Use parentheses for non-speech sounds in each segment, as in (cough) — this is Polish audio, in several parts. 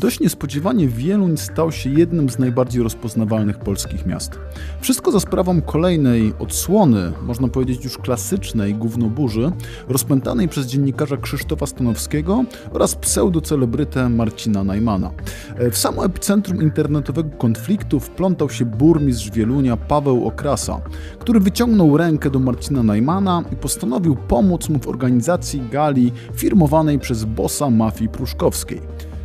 Dość niespodziewanie Wieluń stał się jednym z najbardziej rozpoznawalnych polskich miast. Wszystko za sprawą kolejnej odsłony, można powiedzieć już klasycznej gównoburzy, rozpętanej przez dziennikarza Krzysztofa Stanowskiego oraz pseudocelebrytę Marcina Najmana. W samo epicentrum internetowego konfliktu wplątał się burmistrz Wielunia Paweł Okrasa, który wyciągnął rękę do Marcina Najmana i postanowił pomóc mu w organizacji gali firmowanej przez bossa mafii pruszkowskiej.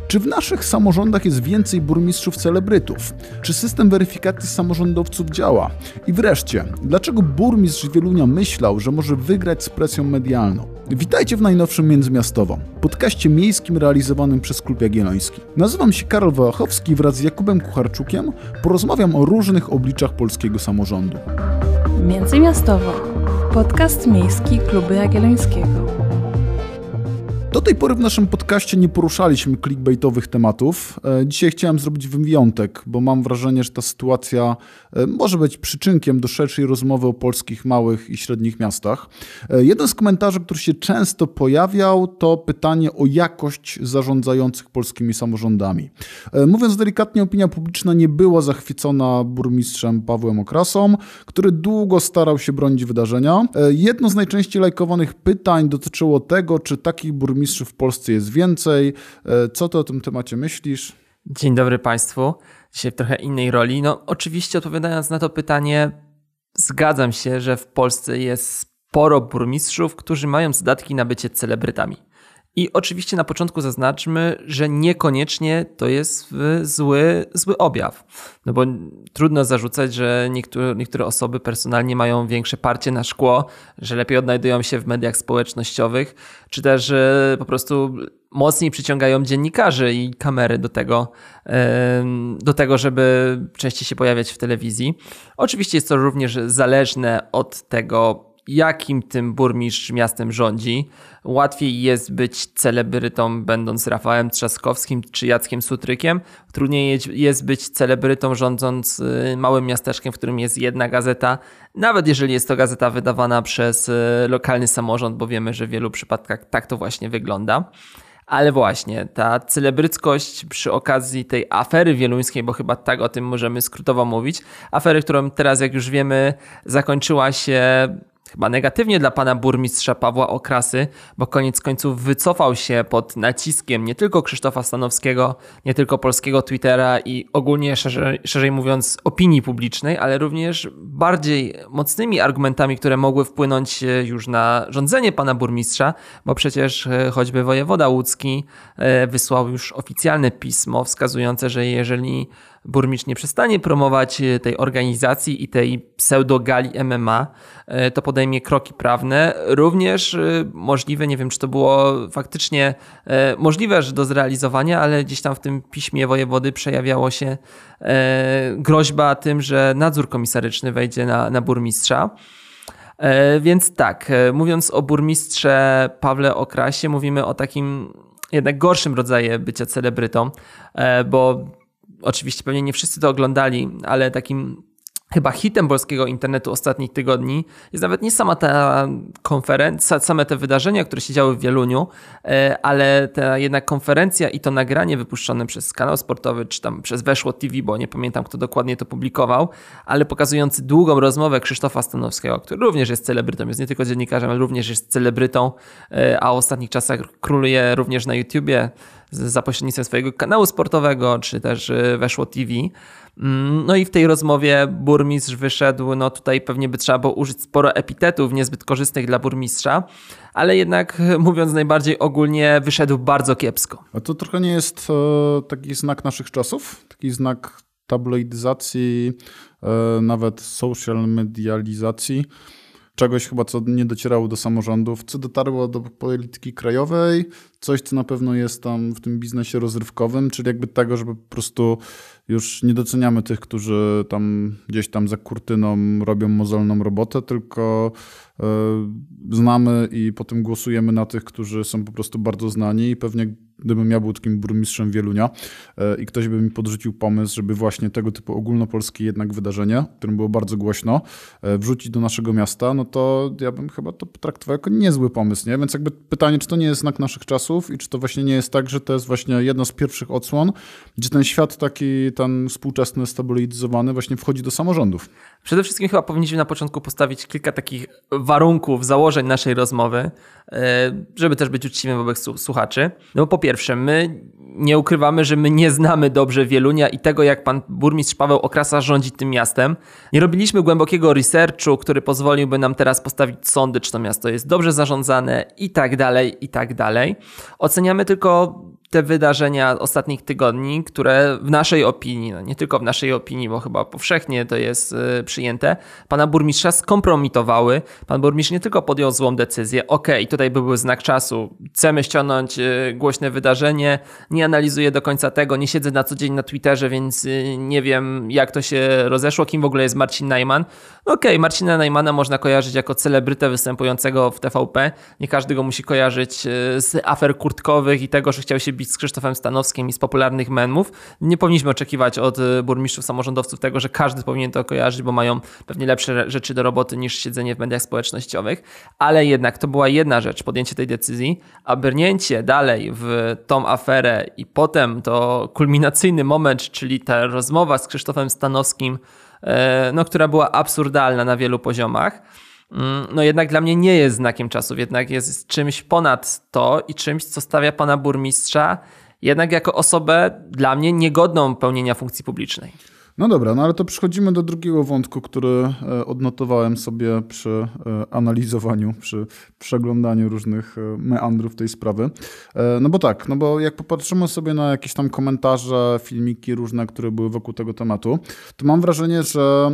Czy w naszych samorządach jest więcej burmistrzów celebrytów? Czy system weryfikacji samorządowców działa? I wreszcie, dlaczego burmistrz Wielunia myślał, że może wygrać z presją medialną? Witajcie w najnowszym Międzymiastowo, podcaście miejskim realizowanym przez Klub Jagielloński. Nazywam się Karol Wałachowski wraz z Jakubem Kucharczukiem porozmawiam o różnych obliczach polskiego samorządu. Międzymiastowo. Podcast miejski Klubu Jagiellońskiego. Do tej pory w naszym podcaście nie poruszaliśmy clickbaitowych tematów. E, dzisiaj chciałem zrobić wyjątek, bo mam wrażenie, że ta sytuacja e, może być przyczynkiem do szerszej rozmowy o polskich małych i średnich miastach. E, jeden z komentarzy, który się często pojawiał, to pytanie o jakość zarządzających polskimi samorządami. Mówiąc delikatnie, opinia publiczna nie była zachwycona burmistrzem Pawłem Okrasą, który długo starał się bronić wydarzenia. Jedno z najczęściej lajkowanych pytań dotyczyło tego, czy takich burmistrzów burmistrzów w Polsce jest więcej. E, co ty o tym temacie myślisz? Dzień dobry Państwu. Dzisiaj w trochę innej roli. No, oczywiście odpowiadając na to pytanie, zgadzam się, że w Polsce jest sporo burmistrzów, którzy mają zadatki na bycie celebrytami. I oczywiście na początku zaznaczmy, że niekoniecznie to jest zły, zły objaw. No bo trudno zarzucać, że niektóre, niektóre osoby personalnie mają większe parcie na szkło, że lepiej odnajdują się w mediach społecznościowych, czy też po prostu mocniej przyciągają dziennikarzy i kamery do tego, do tego, żeby częściej się pojawiać w telewizji. Oczywiście jest to również zależne od tego, jakim tym burmistrz miastem rządzi. Łatwiej jest być celebrytą, będąc Rafałem Trzaskowskim czy Jackiem Sutrykiem. Trudniej jest być celebrytą, rządząc y, małym miasteczkiem, w którym jest jedna gazeta, nawet jeżeli jest to gazeta wydawana przez y, lokalny samorząd, bo wiemy, że w wielu przypadkach tak to właśnie wygląda. Ale właśnie, ta celebryckość przy okazji tej afery wieluńskiej, bo chyba tak o tym możemy skrótowo mówić, afery, którą teraz, jak już wiemy, zakończyła się chyba negatywnie dla pana burmistrza Pawła Okrasy, bo koniec końców wycofał się pod naciskiem nie tylko Krzysztofa Stanowskiego, nie tylko polskiego Twittera i ogólnie szerzej, szerzej mówiąc opinii publicznej, ale również bardziej mocnymi argumentami, które mogły wpłynąć już na rządzenie pana burmistrza, bo przecież e, choćby wojewoda łódzki e, wysłał już oficjalne pismo wskazujące, że jeżeli burmistrz nie przestanie promować e, tej organizacji i tej pseudogali MMA, e, to podejmie kroki prawne. Również e, możliwe, nie wiem czy to było faktycznie możliwe do zrealizowania, ale gdzieś tam w tym piśmie wojewody przejawiało się groźba tym, że nadzór komisaryczny wejdzie na, na burmistrza. Więc tak, mówiąc o burmistrze Pawle Okrasie, mówimy o takim jednak gorszym rodzaju bycia celebrytą, bo oczywiście pewnie nie wszyscy to oglądali, ale takim chyba hitem polskiego internetu ostatnich tygodni jest nawet nie sama ta konferencja, same te wydarzenia, które się działy w Wieluniu, e, ale ta jednak konferencja i to nagranie wypuszczone przez kanał sportowy, czy tam przez Weszło TV, bo nie pamiętam kto dokładnie to publikował, ale pokazujący długą rozmowę Krzysztofa Stanowskiego, który również jest celebrytą, jest nie tylko dziennikarzem, ale również jest celebrytą, e, a w ostatnich czasach króluje również na YouTubie za pośrednictwem swojego kanału sportowego, czy też e, Weszło TV. Mm, no i w tej rozmowie burmistrz wyszedł, no tutaj pewnie by trzeba było użyć sporo epitetów niezbyt korzystnych dla burmistrza, ale jednak mówiąc najbardziej ogólnie wyszedł bardzo kiepsko. A to trochę nie jest e, taki znak naszych czasów? Taki znak tabloidyzacji, e, nawet social medializacji? Czegoś chyba, co nie docierało do samorządów, co dotarło do polityki krajowej, coś, co na pewno jest tam w tym biznesie rozrywkowym, czyli jakby tego, żeby po prostu już nie doceniamy tych, którzy tam gdzieś tam za kurtyną robią mozolną robotę, tylko y, znamy i potem głosujemy na tych, którzy są po prostu bardzo znani i pewnie gdybym ja był takim burmistrzem Wielunia e, i ktoś by mi podrzucił pomysł, żeby właśnie tego typu ogólnopolskie jednak wydarzenie, którym było bardzo głośno, e, wrzucić do naszego miasta, no to ja bym chyba to potraktował jako niezły pomysł, nie? Więc jakby pytanie, czy to nie jest znak naszych czasów i czy to właśnie nie jest tak, że to jest właśnie jedna z pierwszych odsłon, gdzie ten świat taki, ten współczesny, stabilizowany właśnie wchodzi do samorządów. Przede wszystkim chyba powinniśmy na początku postawić kilka takich warunków, założeń naszej rozmowy, e, żeby też być uczciwym wobec słuchaczy. No po pierwsze, my nie ukrywamy, że my nie znamy dobrze Wielunia i tego, jak pan burmistrz Paweł Okrasa rządzi tym miastem. Nie robiliśmy głębokiego researchu, który pozwoliłby nam teraz postawić sądy, czy to miasto jest dobrze zarządzane i tak dalej, i tak dalej. Oceniamy tylko te wydarzenia ostatnich tygodni, które w naszej opinii, no nie tylko w naszej opinii, bo chyba powszechnie to jest y, przyjęte, pana burmistrza skompromitowały. Pan burmistrz nie tylko podjął złą decyzję, ok, tutaj byłby znak czasu, chcemy ściągnąć y, głośne wydarzenie, nie analizuję do końca tego, nie siedzę na co dzień na Twitterze, więc y, nie wiem jak to się rozeszło, kim w ogóle jest Marcin Najman. Ok, Marcina Najmana można kojarzyć jako celebrytę występującego w TVP, nie każdy go musi kojarzyć z afer kurtkowych i tego, że chciał się bić z Krzysztofem Stanowskim i z popularnych memów. Nie powinniśmy oczekiwać od y, burmistrzów, samorządowców tego, że każdy powinien to kojarzyć, bo mają pewnie lepsze rzeczy do roboty niż siedzenie w mediach społecznościowych. Ale jednak to była jedna rzecz, podjęcie tej decyzji, a brnięcie dalej w tą aferę i potem to kulminacyjny moment, czyli ta rozmowa z Krzysztofem Stanowskim, e, no, która była absurdalna na wielu poziomach no jednak dla mnie nie jest znakiem czasów, jednak jest czymś ponad to i czymś, co stawia pana burmistrza jednak jako osobę dla mnie niegodną pełnienia funkcji publicznej. No dobra, no ale to przechodzimy do drugiego wątku, który e, odnotowałem sobie przy e, analizowaniu, przy przeglądaniu różnych e, meandrów tej sprawy. No bo tak, no bo jak popatrzymy sobie na jakieś tam komentarze, filmiki różne, które były wokół tego tematu, to mam wrażenie, że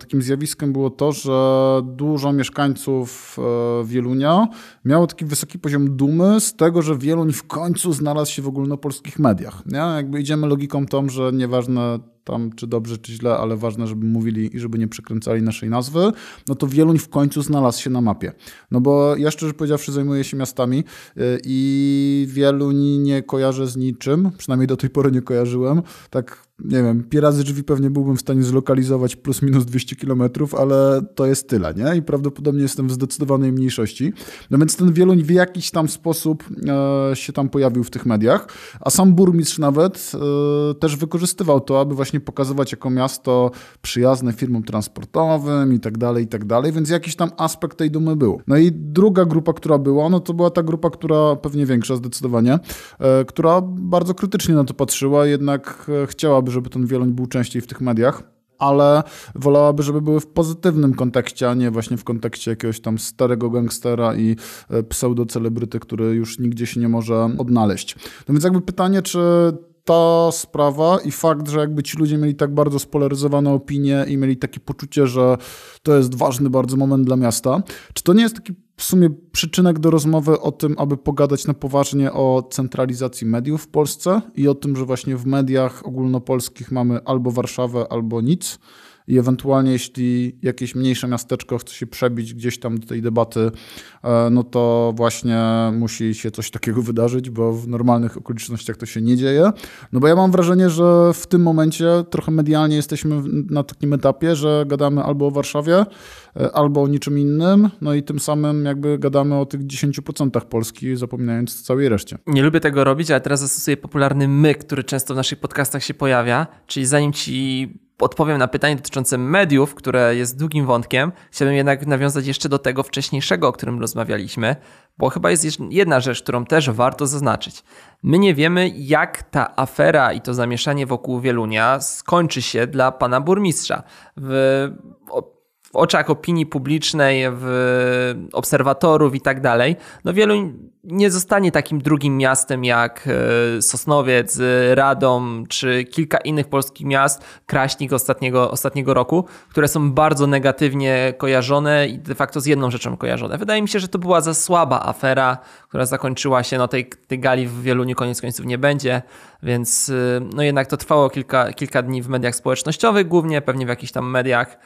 takim zjawiskiem było to, że dużo mieszkańców Wielunia miało taki wysoki poziom dumy z tego, że Wieluń w końcu znalazł się w ogólnopolskich mediach. Nie? Jakby idziemy logiką tą, że nieważne tam czy dobrze, czy źle, ale ważne, żeby mówili i żeby nie przekręcali naszej nazwy, no to Wieluń w końcu znalazł się na mapie. No bo ja szczerze powiedziawszy zajmuję się miastami y, i Wieluń nie kojarzę z niczym, przynajmniej do tej pory nie kojarzyłem. Tak nie wiem, razy drzwi pewnie byłbym w stanie zlokalizować plus minus 200 kilometrów, ale to jest tyle, nie? I prawdopodobnie jestem w zdecydowanej mniejszości. No więc ten Wieluń w jakiś tam sposób e, się tam pojawił w tych mediach, a sam burmistrz nawet e, też wykorzystywał to, aby właśnie pokazywać jako miasto przyjazne firmom transportowym i tak dalej, i tak dalej, więc jakiś tam aspekt tej dumy był. No i druga grupa, która była, no to była ta grupa, która pewnie większa zdecydowanie, e, która bardzo krytycznie na to patrzyła, jednak e, chciałaby żeby ten wieloń był częściej w tych mediach ale wolałaby, żeby były w pozytywnym kontekście, a nie właśnie w kontekście jakiegoś tam starego gangstera i e, pseudocelebryty, który już nigdzie się nie może odnaleźć. No więc jakby pytanie, czy ta sprawa i fakt, że jakby ci ludzie mieli tak bardzo spolaryzowane opinie i mieli takie poczucie, że to jest ważny bardzo moment dla miasta, czy to nie jest taki w sumie przyczynek do rozmowy o tym, aby pogadać na poważnie o centralizacji mediów w Polsce i o tym, że właśnie w mediach ogólnopolskich mamy albo Warszawę, albo nic i ewentualnie jeśli jakieś mniejsze miasteczko chce się przebić gdzieś tam do tej debaty, e, no to właśnie musi się coś takiego (laughs) wydarzyć, bo w normalnych okolicznościach to się nie dzieje. No bo ja mam wrażenie, że w tym momencie trochę medialnie jesteśmy na takim etapie, że gadamy albo o Warszawie, e, albo o niczym innym, no i tym samym jakby gadamy o tych 10% Polski, zapominając o całej reszcie. Nie lubię tego robić, ale teraz zastosuję popularny myk, który często w naszych podcastach się pojawia, czyli zanim ci odpowiem na pytanie dotyczące mediów, które jest długim wątkiem, chciałbym jednak nawiązać jeszcze do tego wcześniejszego, o którym rozmawialiśmy, bo chyba jest jedna rzecz, którą też warto zaznaczyć. My nie wiemy, jak ta afera i to zamieszanie wokół Wielunia skończy się dla pana burmistrza. W, w oczach opinii publicznej, w obserwatorów i tak dalej, no wielu nie zostanie takim drugim miastem jak e, Sosnowiec, Radom czy kilka innych polskich miast, Kraśnik ostatniego, ostatniego roku, które są bardzo negatywnie kojarzone i de facto z jedną rzeczą kojarzone. Wydaje mi się, że to była za słaba afera, która zakończyła się, no tej, tej gali w Wieluniu koniec końców nie będzie. Więc y, no jednak to trwało kilka, kilka dni w mediach społecznościowych, głównie pewnie w jakichś tam mediach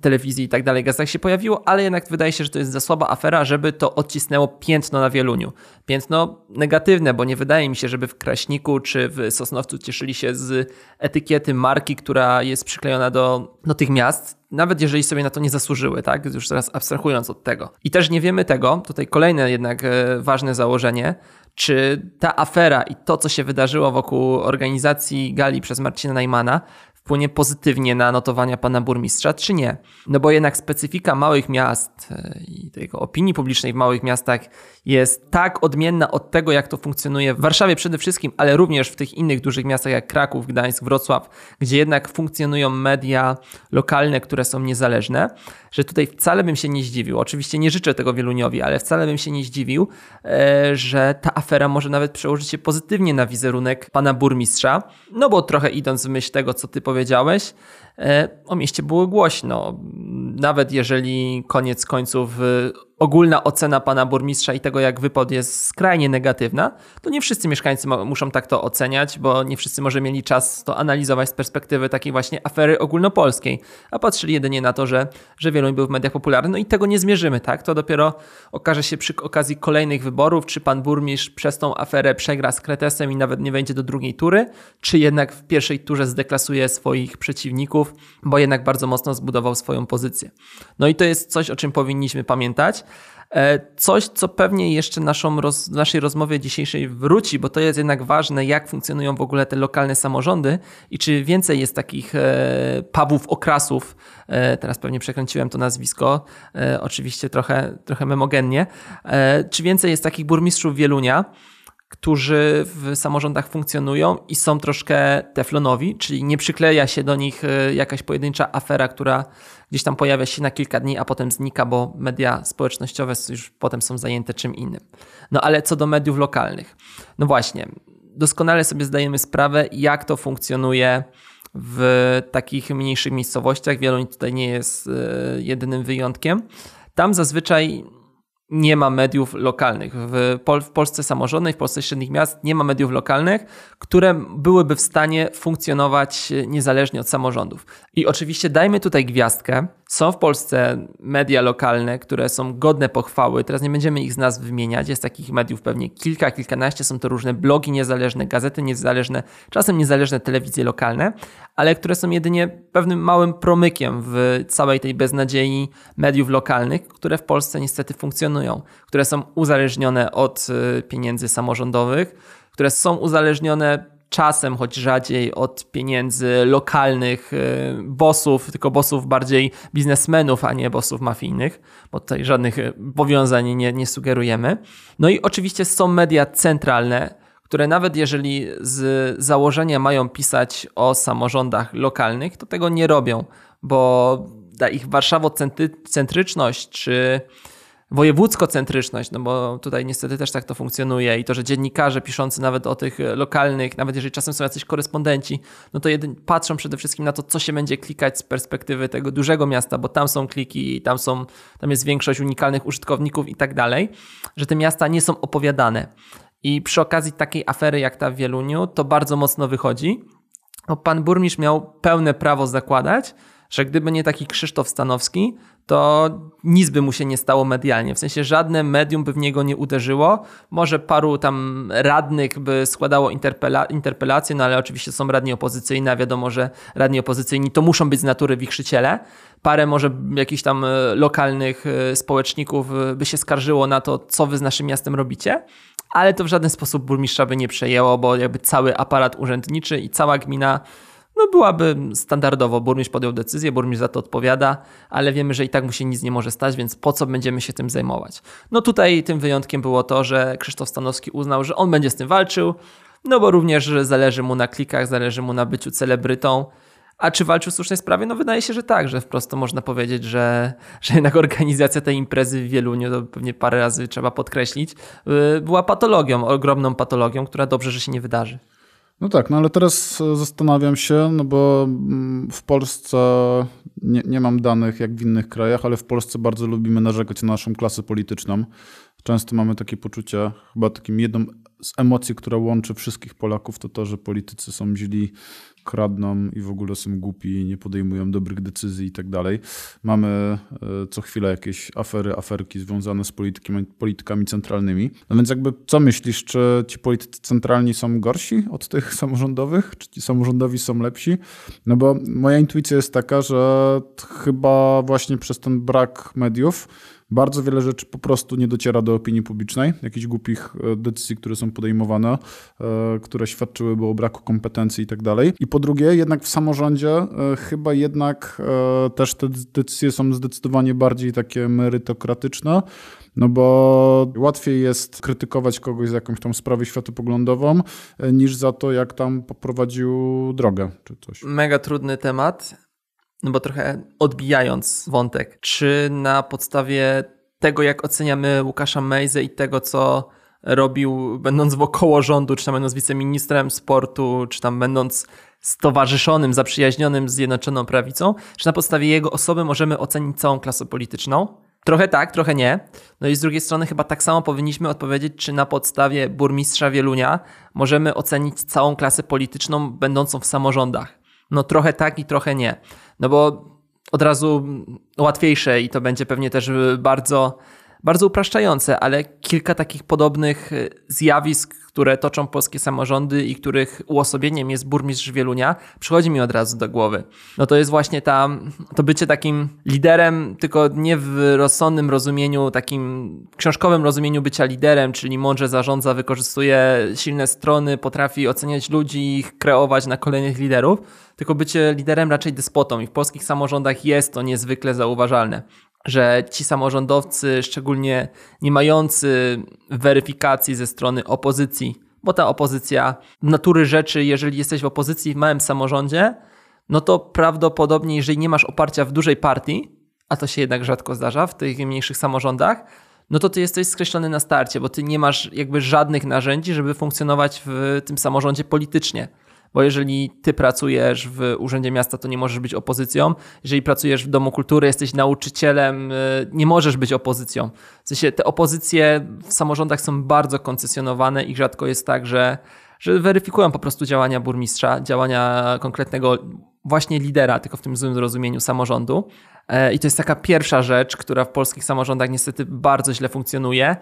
telewizji i tak dalej, gazetach się pojawiło, ale jednak wydaje się, że to jest za słaba afera, żeby to odcisnęło piętno na Wieluniu. Piętno negatywne, bo nie wydaje mi się, żeby w Kraśniku czy w Sosnowcu cieszyli się z etykiety marki, która jest przyklejona do, do tych miast, nawet jeżeli sobie na to nie zasłużyły, tak? Już teraz abstrahując od tego. I też nie wiemy tego, tutaj kolejne jednak e, ważne założenie, czy ta afera i to, co się wydarzyło wokół organizacji gali przez Marcina Najmana, wpłynie pozytywnie na notowania pana burmistrza, czy nie? No bo jednak specyfika małych miast e, i tego opinii publicznej w małych miastach jest tak odmienna od tego, jak to funkcjonuje w Warszawie przede wszystkim, ale również w tych innych dużych miastach jak Kraków, Gdańsk, Wrocław, gdzie jednak funkcjonują media lokalne, które są niezależne, że tutaj wcale bym się nie zdziwił. Oczywiście nie życzę tego Wieluniowi, ale wcale bym się nie zdziwił, e, że ta afera może nawet przełożyć się pozytywnie na wizerunek pana burmistrza. No bo trochę idąc w myśl tego, co ty powiedziałeś, e, o mieście było głośno. Nawet jeżeli koniec końców ogólna ocena pana burmistrza i tego, jak wypadł, jest skrajnie negatywna, to nie wszyscy mieszkańcy muszą tak to oceniać, bo nie wszyscy może mieli czas to analizować z perspektywy takiej właśnie afery ogólnopolskiej, a patrzyli jedynie na to, że, że Wieluń był w mediach popularny. No i tego nie zmierzymy, tak? To dopiero okaże się przy okazji kolejnych wyborów, czy pan burmistrz przez tą aferę przegra z Kretesem i nawet nie wejdzie do drugiej tury, czy jednak w pierwszej turze zdeklasuje swoich przeciwników, bo jednak bardzo mocno zbudował swoją pozycję. No i to jest coś, o czym powinniśmy pamiętać. E, coś, co pewnie jeszcze naszą roz, naszej rozmowie dzisiejszej wróci, bo to jest jednak ważne, jak funkcjonują w ogóle te lokalne samorządy i czy więcej jest takich e, pubów, okrasów, e, teraz pewnie przekręciłem to nazwisko, e, oczywiście trochę, trochę memogennie, e, czy więcej jest takich burmistrzów Wielunia, którzy w samorządach funkcjonują i są troszkę teflonowi, czyli nie przykleja się do nich e, jakaś pojedyncza afera, która gdzieś tam pojawia się na kilka dni, a potem znika, bo media społecznościowe już potem są zajęte czym innym. No ale co do mediów lokalnych, no właśnie, doskonale sobie zdajemy sprawę, jak to funkcjonuje w takich mniejszych miejscowościach. Wieluń tutaj nie jest e, jedynym wyjątkiem. Tam zazwyczaj nie ma mediów lokalnych. W, Pol w Polsce samorządnej, w Polsce średnich miast nie ma mediów lokalnych, które byłyby w stanie funkcjonować niezależnie od samorządów. I oczywiście dajmy tutaj gwiazdkę. Są w Polsce media lokalne, które są godne pochwały. Teraz nie będziemy ich z nazw wymieniać. Jest takich mediów pewnie kilka, kilkanaście. Są to różne blogi niezależne, gazety niezależne, czasem niezależne telewizje lokalne, ale które są jedynie pewnym małym promykiem w całej tej beznadziei mediów lokalnych, które w Polsce niestety funkcjonują, które są uzależnione od y, pieniędzy samorządowych, które są uzależnione czasem, choć rzadziej od pieniędzy lokalnych y, bossów, tylko bossów bardziej biznesmenów, a nie bossów mafijnych, bo tutaj żadnych y, powiązań nie, nie sugerujemy. No i oczywiście są media centralne, które nawet jeżeli z założenia mają pisać o samorządach lokalnych, to tego nie robią, bo ta ich warszawocentryczność czy wojewódzko-centryczność, no bo tutaj niestety też tak to funkcjonuje i to, że dziennikarze piszący nawet o tych lokalnych, nawet jeżeli czasem są jacyś korespondenci, no to jedyn, patrzą przede wszystkim na to, co się będzie klikać z perspektywy tego dużego miasta, bo tam są kliki, tam są, tam jest większość unikalnych użytkowników i tak dalej, że te miasta nie są opowiadane. I przy okazji takiej afery jak ta w Wieluniu, to bardzo mocno wychodzi. No, pan burmistrz miał pełne prawo zakładać, że gdyby nie taki Krzysztof Stanowski, to nic by mu się nie stało medialnie. W sensie żadne medium by w niego nie uderzyło. Może paru tam radnych by składało interpela interpelacje, no ale oczywiście są radni opozycyjni, a wiadomo, że radni opozycyjni to muszą być z natury wichrzyciele. Parę może jakichś tam e, lokalnych e, społeczników e, by się skarżyło na to, co wy z naszym miastem robicie ale to w żaden sposób burmistrza by nie przejęło, bo jakby cały aparat urzędniczy i cała gmina no byłaby standardowo. Burmistrz podjął decyzję, burmistrz za to odpowiada, ale wiemy, że i tak mu się nic nie może stać, więc po co będziemy się tym zajmować? No tutaj tym wyjątkiem było to, że Krzysztof Stanowski uznał, że on będzie z tym walczył, no bo również zależy mu na klikach, zależy mu na byciu celebrytą. A czy walczył w słusznej sprawie? No wydaje się, że tak, że wprost można powiedzieć, że, że jednak organizacja tej imprezy w Wieluniu, to pewnie parę razy trzeba podkreślić, y, była patologią, ogromną patologią, która dobrze, że się nie wydarzy. No tak, no ale teraz zastanawiam się, no bo mm, w Polsce nie, nie mam danych jak w innych krajach, ale w Polsce bardzo lubimy narzekać na naszą klasę polityczną. Często mamy takie poczucie, chyba takim jedną z emocji, która łączy wszystkich Polaków, to to, że politycy są źli, kradną i w ogóle są głupi, nie podejmują dobrych decyzji i tak dalej. Mamy e, co chwilę jakieś afery, aferki związane z politykami, politykami centralnymi. No więc jakby co myślisz, czy ci politycy centralni są gorsi od tych (laughs) samorządowych, czy ci samorządowi są lepsi? No bo moja intuicja jest taka, że chyba właśnie przez ten brak mediów bardzo wiele rzeczy po prostu nie dociera do opinii publicznej, jakichś głupich e, decyzji, które są podejmowane, e, które świadczyłyby o braku kompetencji i tak dalej. I po drugie, jednak w samorządzie e, chyba jednak też te decyzje są zdecydowanie bardziej takie merytokratyczne. No bo łatwiej jest krytykować kogoś za jakąś tam sprawę światopoglądową, niż za to, jak tam poprowadził drogę czy coś. Mega trudny temat. No bo trochę odbijając wątek, czy na podstawie tego, jak oceniamy Łukasza Mejzę i tego, co robił, będąc wokoło rządu, czy tam będąc wiceministrem sportu, czy tam będąc stowarzyszonym, zaprzyjaźnionym z Zjednoczoną Prawicą, czy na podstawie jego osoby możemy ocenić całą klasę polityczną? Trochę tak, trochę nie. No i z drugiej strony chyba tak samo powinniśmy odpowiedzieć, czy na podstawie burmistrza Wielunia możemy ocenić całą klasę polityczną będącą w samorządach. No trochę tak i trochę nie. No bo od razu łatwiejsze i to będzie pewnie też bardzo, bardzo upraszczające, ale kilka takich podobnych zjawisk, które toczą polskie samorządy i których uosobieniem jest burmistrz Wielunia, przychodzi mi od razu do głowy. No to jest właśnie ta, to bycie takim liderem, tylko nie w rozsądnym rozumieniu, takim książkowym rozumieniu bycia liderem, czyli mądrze zarządza, wykorzystuje silne strony, potrafi oceniać ludzi i ich kreować na kolejnych liderów, tylko bycie liderem raczej despotą i w polskich samorządach jest to niezwykle zauważalne że ci samorządowcy, szczególnie nie mający weryfikacji ze strony opozycji, bo ta opozycja natury rzeczy, jeżeli jesteś w opozycji w małym samorządzie, no to prawdopodobnie, jeżeli nie masz oparcia w dużej partii, a to się jednak rzadko zdarza w tych mniejszych samorządach, no to ty jesteś skreślony na starcie, bo ty nie masz jakby żadnych narzędzi, żeby funkcjonować w tym samorządzie politycznie bo jeżeli ty pracujesz w Urzędzie Miasta, to nie możesz być opozycją. Jeżeli pracujesz w Domu Kultury, jesteś nauczycielem, y, nie możesz być opozycją. W sensie te opozycje w samorządach są bardzo koncesjonowane i rzadko jest tak, że, że weryfikują po prostu działania burmistrza, działania konkretnego właśnie lidera, tylko w tym złym zrozumieniu samorządu. E, I to jest taka pierwsza rzecz, która w polskich samorządach niestety bardzo źle funkcjonuje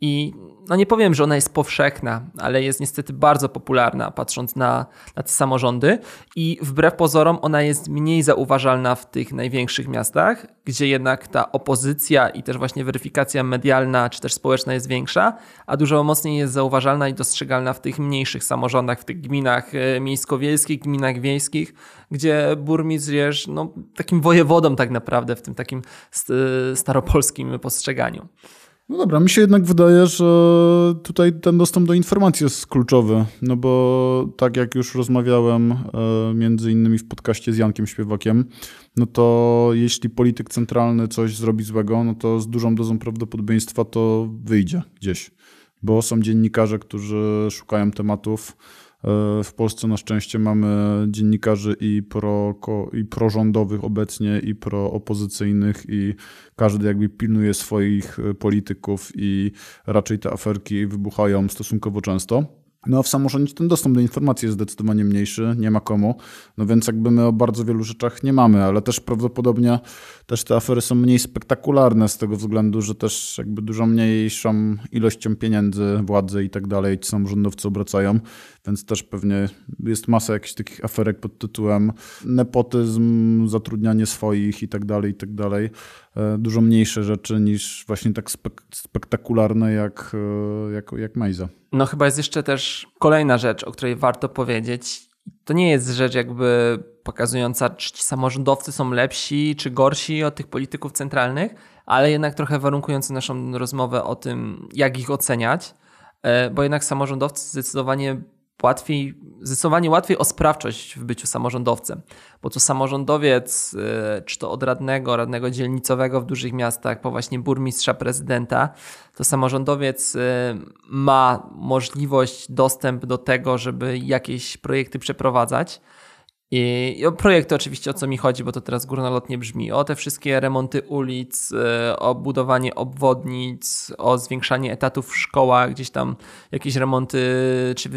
i no nie powiem, że ona jest powszechna, ale jest niestety bardzo popularna, patrząc na, na te samorządy. I wbrew pozorom, ona jest mniej zauważalna w tych największych miastach, gdzie jednak ta opozycja i też właśnie weryfikacja medialna czy też społeczna jest większa, a dużo mocniej jest zauważalna i dostrzegalna w tych mniejszych samorządach, w tych gminach e, miejsko-wiejskich, gminach wiejskich, gdzie burmistrz jest no, takim wojewodą tak naprawdę w tym takim staropolskim postrzeganiu. No dobra, mi się jednak wydaje, że tutaj ten dostęp do informacji jest kluczowy, no bo tak jak już rozmawiałem e, między innymi w podcaście z Jankiem Śpiewakiem, no to jeśli polityk centralny coś zrobi złego, no to z dużą dozą prawdopodobieństwa to wyjdzie gdzieś, bo są dziennikarze, którzy szukają tematów, w Polsce na szczęście mamy dziennikarzy i, pro, i prorządowych obecnie, i proopozycyjnych, i każdy jakby pilnuje swoich e, polityków, i raczej te aferki wybuchają stosunkowo często. No a w samorządzie ten dostęp do informacji jest zdecydowanie mniejszy, nie ma komu, no więc jakby my o bardzo wielu rzeczach nie mamy, ale też prawdopodobnie też te afery są mniej spektakularne z tego względu, że też jakby dużo mniejszą ilością pieniędzy, władzy i tak dalej ci samorządowcy obracają, więc też pewnie jest masa jakichś takich aferek pod tytułem nepotyzm, zatrudnianie swoich i tak dalej, i tak dalej. E, dużo mniejsze rzeczy niż właśnie tak spek spektakularne jak, e, jak, jak Mejza. No chyba jest jeszcze też kolejna rzecz, o której warto powiedzieć. To nie jest rzecz jakby pokazująca, czy ci samorządowcy są lepsi czy gorsi od tych polityków centralnych, ale jednak trochę warunkujący naszą rozmowę o tym, jak ich oceniać, e, bo jednak samorządowcy zdecydowanie łatwiej, zdecydowanie łatwiej o sprawczość w byciu samorządowcem, bo to samorządowiec, y, czy to od radnego, radnego dzielnicowego w dużych miastach, po właśnie burmistrza, prezydenta, to samorządowiec y, ma możliwość, dostęp do tego, żeby jakieś projekty przeprowadzać. I, o projekty oczywiście o co mi chodzi, bo to teraz górnolotnie brzmi. O te wszystkie remonty ulic, e, o budowanie obwodnic, o zwiększanie etatów w szkołach, gdzieś tam jakieś remonty, czy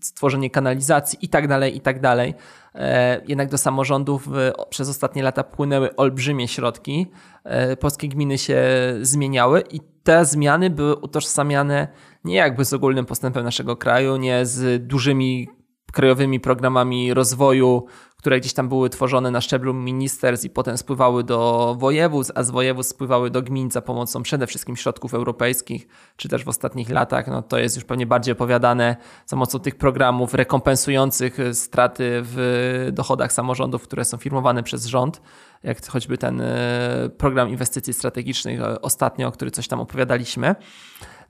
stworzenie kanalizacji i tak dalej, i tak dalej. E, jednak do samorządów przez ostatnie lata płynęły olbrzymie środki. E, polskie gminy się zmieniały i te zmiany były utożsamiane nie jakby z ogólnym postępem naszego kraju, nie z dużymi krajowymi programami rozwoju, które gdzieś tam były tworzone na szczeblu ministerstw i potem spływały do województw, a z województw spływały do gmin za pomocą przede wszystkim środków europejskich, czy też w ostatnich latach, no to jest już pewnie bardziej opowiadane za pomocą tych programów rekompensujących straty w dochodach samorządów, które są firmowane przez rząd, jak choćby ten e, program inwestycji strategicznych e, ostatnio, o który coś tam opowiadaliśmy.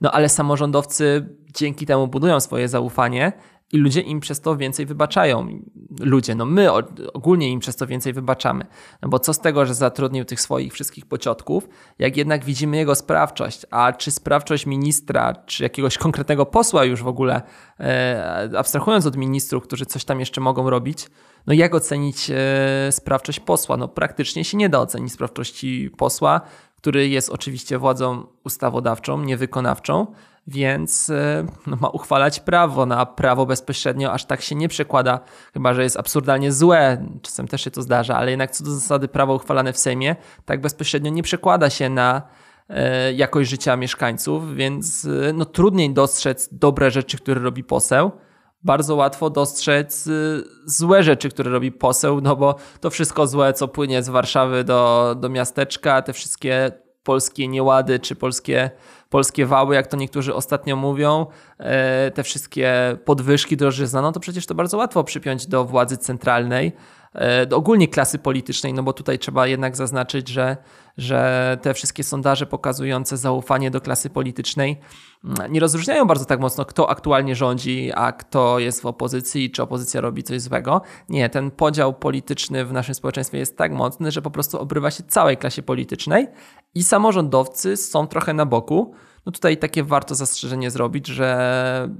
No ale samorządowcy dzięki temu budują swoje zaufanie i ludzie im przez to więcej wybaczają. Ludzie, no my ogólnie im przez to więcej wybaczamy. No bo co z tego, że zatrudnił tych swoich wszystkich pociotków, jak jednak widzimy jego sprawczość, a czy sprawczość ministra, czy jakiegoś konkretnego posła już w ogóle, e, abstrahując od ministrów, którzy coś tam jeszcze mogą robić, no jak ocenić e, sprawczość posła? No praktycznie się nie da ocenić sprawczości posła, który jest oczywiście władzą ustawodawczą, niewykonawczą, więc e, no, ma uchwalać prawo. Na prawo bezpośrednio aż tak się nie przekłada, chyba że jest absurdalnie złe. Czasem też się to zdarza, ale jednak co do zasady prawo uchwalane w Sejmie tak bezpośrednio nie przekłada się na e, jakość życia mieszkańców, więc e, no, trudniej dostrzec dobre rzeczy, które robi poseł. Bardzo łatwo dostrzec złe rzeczy, które robi poseł, no bo to wszystko złe, co płynie z Warszawy do, do miasteczka, te wszystkie polskie niełady czy polskie, polskie wały, jak to niektórzy ostatnio mówią, e, te wszystkie podwyżki drożyzna, no to przecież to bardzo łatwo przypiąć do władzy centralnej, e, do ogólnie klasy politycznej, no bo tutaj trzeba jednak zaznaczyć, że, że te wszystkie sondaże pokazujące zaufanie do klasy politycznej nie rozróżniają bardzo tak mocno, kto aktualnie rządzi, a kto jest w opozycji, czy opozycja robi coś złego. Nie, ten podział polityczny w naszym społeczeństwie jest tak mocny, że po prostu obrywa się całej klasie politycznej i samorządowcy są trochę na boku. No tutaj takie warto zastrzeżenie zrobić, że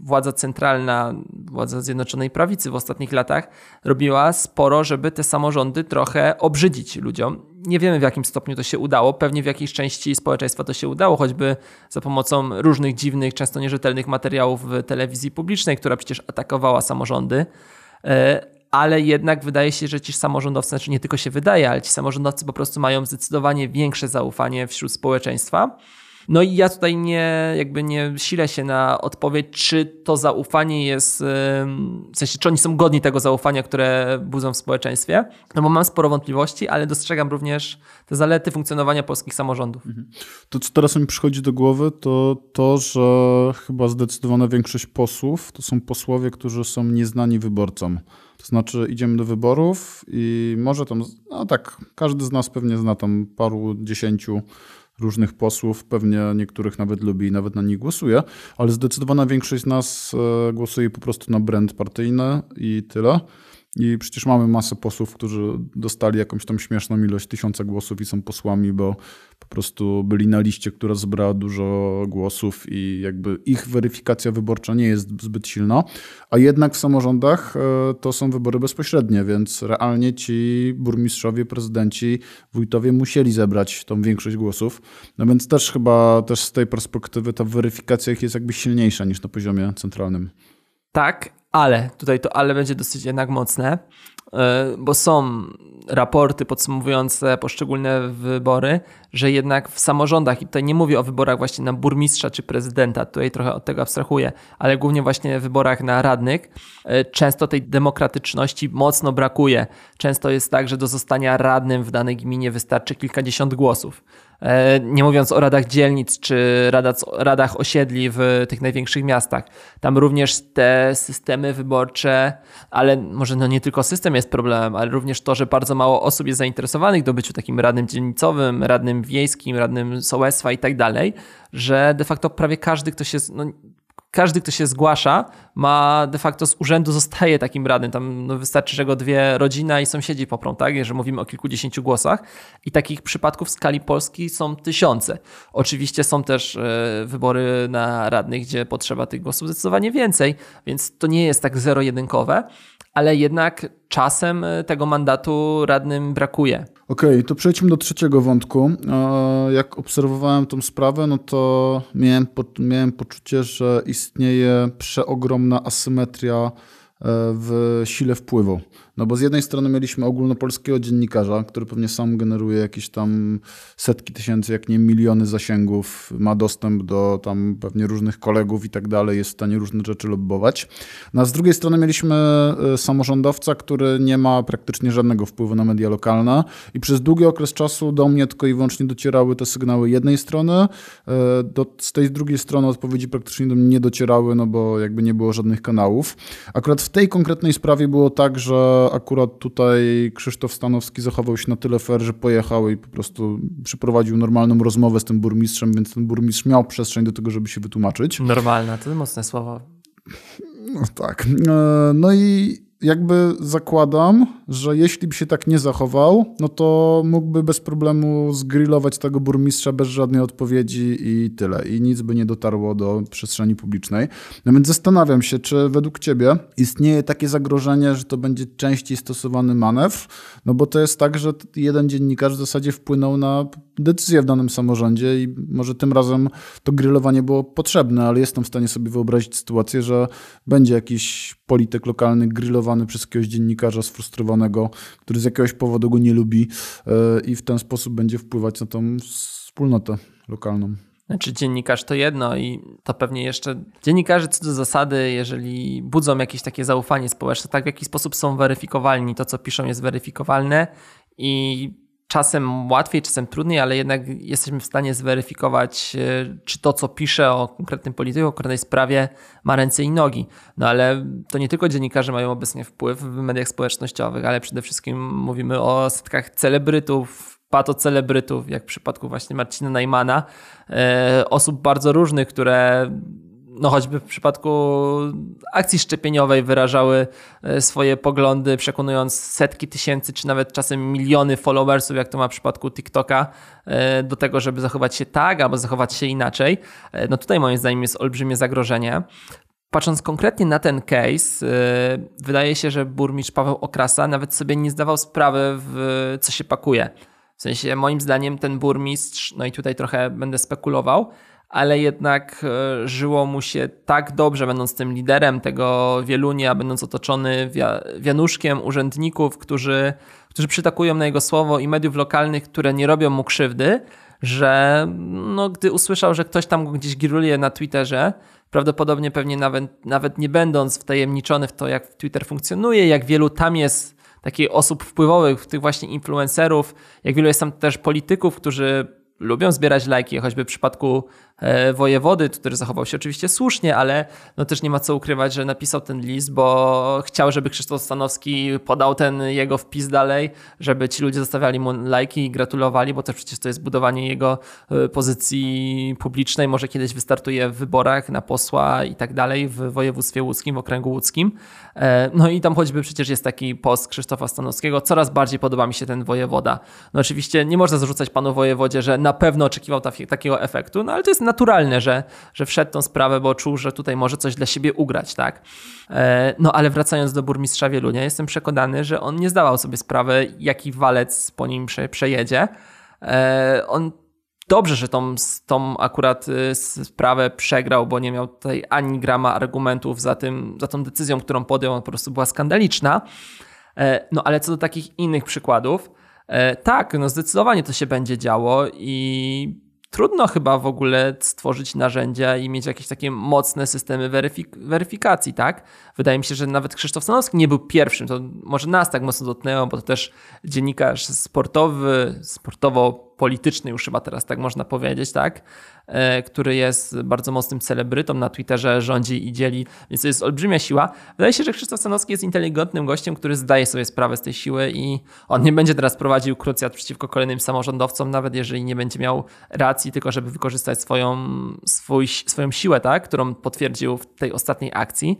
władza centralna, władza Zjednoczonej Prawicy w ostatnich latach robiła sporo, żeby te samorządy trochę obrzydzić ludziom. Nie wiemy w jakim stopniu to się udało, pewnie w jakiejś części społeczeństwa to się udało, choćby za pomocą różnych dziwnych, często nierzetelnych materiałów w telewizji publicznej, która przecież atakowała samorządy. Ale jednak wydaje się, że ci samorządowcy, znaczy nie tylko się wydaje, ale ci samorządowcy po prostu mają zdecydowanie większe zaufanie wśród społeczeństwa. No i ja tutaj nie, jakby nie silę się na odpowiedź, czy to zaufanie jest, w sensie, czy oni są godni tego zaufania, które budzą w społeczeństwie. No bo mam sporo wątpliwości, ale dostrzegam również te zalety funkcjonowania polskich samorządów. Mhm. To, co teraz mi przychodzi do głowy, to to, że chyba zdecydowana większość posłów to są posłowie, którzy są nieznani wyborcom. Znaczy idziemy do wyborów i może tam, no tak, każdy z nas pewnie zna tam paru, dziesięciu różnych posłów, pewnie niektórych nawet lubi i nawet na nich głosuje, ale zdecydowana większość z nas e, głosuje po prostu na brand partyjny i tyle. I przecież mamy masę posłów, którzy dostali jakąś tam śmieszną ilość tysiąca głosów i są posłami, bo po prostu byli na liście, która zebrała dużo głosów i jakby ich weryfikacja wyborcza nie jest zbyt silna. A jednak w samorządach e, to są wybory bezpośrednie, więc realnie ci burmistrzowie, prezydenci, wójtowie musieli zebrać tą większość głosów. No więc też chyba też z tej perspektywy ta weryfikacja ich jest jakby silniejsza niż na poziomie centralnym. Tak, ale, tutaj to ale będzie dosyć jednak mocne, e, bo są raporty podsumowujące poszczególne wybory, że jednak w samorządach, i tutaj nie mówię o wyborach właśnie na burmistrza czy prezydenta, tutaj trochę od tego abstrahuję, ale głównie właśnie wyborach na radnych, e, często tej demokratyczności mocno brakuje. Często jest tak, że do zostania radnym w danej gminie wystarczy kilkadziesiąt głosów. E, nie mówiąc o radach dzielnic czy radach osiedli w tych największych miastach. Tam również te systemy wyborcze, ale może no nie tylko system jest problemem, ale również to, że bardzo mało osób jest zainteresowanych do byciu takim radnym dzielnicowym, radnym wiejskim, radnym sołectwa i tak dalej, że de facto prawie każdy, ktoś jest, no, każdy, kto się zgłasza, ma de facto z urzędu zostaje takim radnym. Tam no, wystarczy, że go dwie rodzina i sąsiedzi poprą, tak? Jeżeli mówimy o kilkudziesięciu głosach. I takich przypadków w skali Polski są tysiące. Oczywiście są też e, wybory na radnych, gdzie potrzeba tych głosów zdecydowanie więcej, więc to nie jest tak zero-jedynkowe, ale jednak czasem e, tego mandatu radnym brakuje. Okej, okay, to przejdźmy do trzeciego wątku. E, jak obserwowałem tą sprawę, no to miałem, miałem poczucie, że istnieje przeogromna asymetria e, w sile wpływu. No bo z jednej strony mieliśmy ogólnopolskiego dziennikarza, który pewnie sam generuje jakieś tam setki tysięcy, jak nie miliony zasięgów, ma dostęp do tam pewnie różnych kolegów i tak dalej, jest w stanie różne rzeczy lobbować. No a z drugiej strony mieliśmy e, samorządowca, który nie ma praktycznie żadnego wpływu na media lokalne i przez długi okres czasu do mnie tylko i wyłącznie docierały te sygnały jednej strony, e, do, z tej drugiej strony odpowiedzi praktycznie do mnie nie docierały, no bo jakby nie było żadnych kanałów. Akurat w tej konkretnej sprawie było tak, że akurat tutaj Krzysztof Stanowski zachował się na tyle fair, że pojechał i po prostu przeprowadził normalną rozmowę z tym burmistrzem, więc ten burmistrz miał przestrzeń do tego, żeby się wytłumaczyć. Normalna, to mocne słowa. No tak. E, no i jakby zakładam, że jeśli by się tak nie zachował, no to mógłby bez problemu zgrillować tego burmistrza bez żadnej odpowiedzi i tyle. I nic by nie dotarło do przestrzeni publicznej. No więc zastanawiam się, czy według Ciebie istnieje takie zagrożenie, że to będzie częściej stosowany manewr? No bo to jest tak, że jeden dziennikarz w zasadzie wpłynął na decyzję w danym samorządzie i może tym razem to grillowanie było potrzebne, ale jestem w stanie sobie wyobrazić sytuację, że będzie jakiś polityk lokalny grillowany przez jakiegoś dziennikarza sfrustrowanego, który z jakiegoś powodu go nie lubi e, i w ten sposób będzie wpływać na tą wspólnotę lokalną. Znaczy dziennikarz to jedno i to pewnie jeszcze dziennikarze co do zasady, jeżeli budzą jakieś takie zaufanie społeczne, tak w jaki sposób są weryfikowalni, to co piszą jest weryfikowalne i czasem łatwiej, czasem trudniej, ale jednak jesteśmy w stanie zweryfikować, e, czy to, co pisze o konkretnym polityku, o konkretnej sprawie, ma ręce i nogi. No ale to nie tylko dziennikarze mają obecnie wpływ w mediach społecznościowych, ale przede wszystkim mówimy o setkach celebrytów, patocelebrytów, jak w przypadku właśnie Marcina Najmana, e, osób bardzo różnych, które no choćby w przypadku akcji szczepieniowej wyrażały e, swoje poglądy, przekonując setki tysięcy, czy nawet czasem miliony followersów, jak to ma w przypadku TikToka, e, do tego, żeby zachować się tak albo zachować się inaczej. E, no tutaj moim zdaniem jest olbrzymie zagrożenie. Patrząc konkretnie na ten case, wydaje się, że burmistrz Paweł Okrasa nawet sobie nie zdawał sprawy, w co się pakuje. W sensie, moim zdaniem, ten burmistrz, no i tutaj trochę będę spekulował, ale jednak e, żyło mu się tak dobrze, będąc tym liderem tego Wielunia, będąc otoczony wianuszkiem urzędników, którzy, którzy przytakują na jego słowo i mediów lokalnych, które nie robią mu krzywdy, że no, gdy usłyszał, że ktoś tam go gdzieś giruluje na Twitterze, prawdopodobnie pewnie nawet, nawet nie będąc wtajemniczony w to, jak Twitter funkcjonuje, jak wielu tam jest takich osób wpływowych, tych właśnie influencerów, jak wielu jest tam też polityków, którzy lubią zbierać lajki, choćby w przypadku wojewody, który zachował się oczywiście słusznie, ale no też nie ma co ukrywać, że napisał ten list, bo chciał, żeby Krzysztof Stanowski podał ten jego wpis dalej, żeby ci ludzie zostawiali mu lajki i gratulowali, bo też przecież to jest budowanie jego e, pozycji publicznej. Może kiedyś wystartuje w wyborach na posła i tak dalej w województwie łódzkim, w okręgu łódzkim. E, no i tam choćby przecież jest taki post Krzysztofa Stanowskiego. Coraz bardziej podoba mi się ten wojewoda. No oczywiście nie można zarzucać panu wojewodzie, że na pewno oczekiwał takiego efektu, no ale to jest naturalne, że, że wszedł tą sprawę, bo czuł, że tutaj może coś dla siebie ugrać, tak? E, no ale wracając do burmistrza Wielunia, jestem przekonany, że on nie zdawał sobie sprawy, jaki walec po nim prze, przejedzie. E, on dobrze, że tą, tą akurat y, sprawę przegrał, bo nie miał tutaj ani grama argumentów za, tym, za tą decyzją, którą podjął, po prostu była skandaliczna. E, no ale co do takich innych przykładów, tak, no zdecydowanie to się będzie działo i trudno chyba w ogóle stworzyć narzędzia i mieć jakieś takie mocne systemy weryfik weryfikacji, tak? Wydaje mi się, że nawet Krzysztof Stanowski nie był pierwszym. To może nas tak mocno dotknęło, bo to też dziennikarz sportowy, sportowo polityczny już chyba teraz tak można powiedzieć, tak? E, który jest bardzo mocnym celebrytą na Twitterze, rządzi i dzieli, więc to jest olbrzymia siła. Wydaje się, że Krzysztof Stanowski jest inteligentnym gościem, który zdaje sobie sprawę z tej siły i on nie będzie teraz prowadził krucjat przeciwko kolejnym samorządowcom, nawet jeżeli nie będzie miał racji, tylko żeby wykorzystać swoją, swój, swoją siłę, tak? którą potwierdził w tej ostatniej akcji.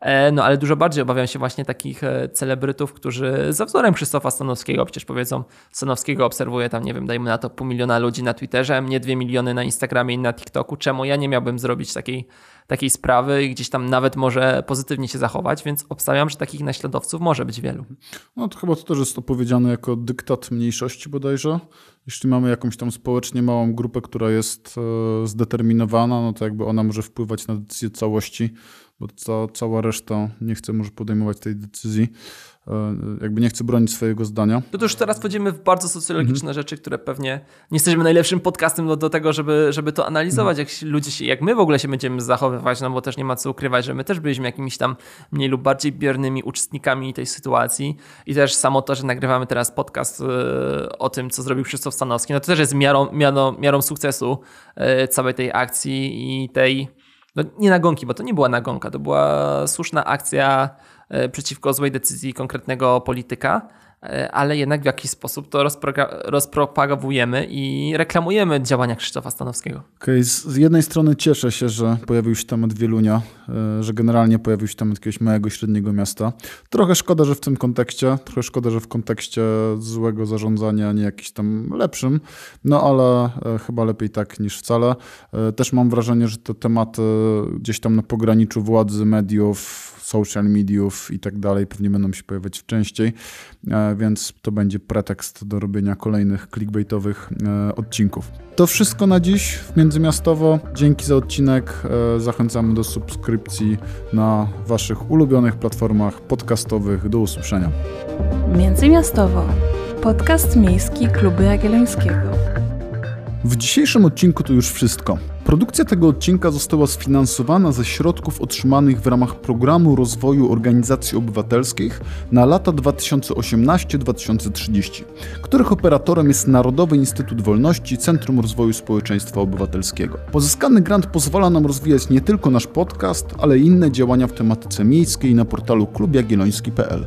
E, no ale dużo bardziej obawiam się właśnie takich e, celebrytów, którzy za wzorem Krzysztofa Stanowskiego, przecież powiedzą, Stanowskiego obserwuje tam, nie wiem, dajmy na to pół miliona ludzi na Twitterze, mnie dwie miliony na Instagramie i na TikToku, czemu ja nie miałbym zrobić takiej, takiej sprawy i gdzieś tam nawet może pozytywnie się zachować, więc obstawiam, że takich naśladowców może być wielu. No to chyba to też jest opowiedziane jako dyktat mniejszości bodajże. Jeśli mamy jakąś tam społecznie małą grupę, która jest e, zdeterminowana, no to jakby ona może wpływać na decyzję całości bo ca, cała reszta nie chce może podejmować tej decyzji, e, jakby nie chce bronić swojego zdania. To, to już teraz wchodzimy w bardzo socjologiczne mhm. rzeczy, które pewnie nie jesteśmy najlepszym podcastem do, do tego, żeby, żeby to analizować, mhm. jak ludzie się, jak my w ogóle się będziemy zachowywać, no bo też nie ma co ukrywać, że my też byliśmy jakimiś tam mniej lub bardziej biernymi uczestnikami tej sytuacji i też samo to, że nagrywamy teraz podcast e, o tym, co zrobił Krzysztof Stanowski, no to też jest miarą, miarą, miarą sukcesu e, całej tej akcji i tej no nie nagonki, bo to nie była nagonka, to była słuszna akcja e, przeciwko złej decyzji konkretnego polityka, ale jednak w jakiś sposób to rozpropagowujemy i reklamujemy działania Krzysztofa Stanowskiego. Okay. Z jednej strony cieszę się, że pojawił się temat Wielunia, e, że generalnie pojawił się temat jakiegoś małego, średniego miasta. Trochę szkoda, że w tym kontekście, trochę szkoda, że w kontekście złego zarządzania, nie jakiś tam lepszym, no ale e, chyba lepiej tak niż wcale. Też mam wrażenie, że te tematy gdzieś tam na pograniczu władzy, mediów, social mediów i tak dalej pewnie będą się pojawiać częściej, e, więc to będzie pretekst do robienia kolejnych clickbaitowych e, odcinków. To wszystko na dziś w Międzymiastowo. Dzięki za odcinek. E, zachęcamy do subskrypcji na Waszych ulubionych platformach podcastowych. Do usłyszenia. Międzymiastowo. Podcast miejski Kluby Jagiellońskiego. W dzisiejszym odcinku to już wszystko. Produkcja tego odcinka została sfinansowana ze środków otrzymanych w ramach Programu Rozwoju Organizacji Obywatelskich na lata 2018-2030, których operatorem jest Narodowy Instytut Wolności Centrum Rozwoju Społeczeństwa Obywatelskiego. Pozyskany grant pozwala nam rozwijać nie tylko nasz podcast, ale i inne działania w tematyce miejskiej na portalu klubjagielloński.pl.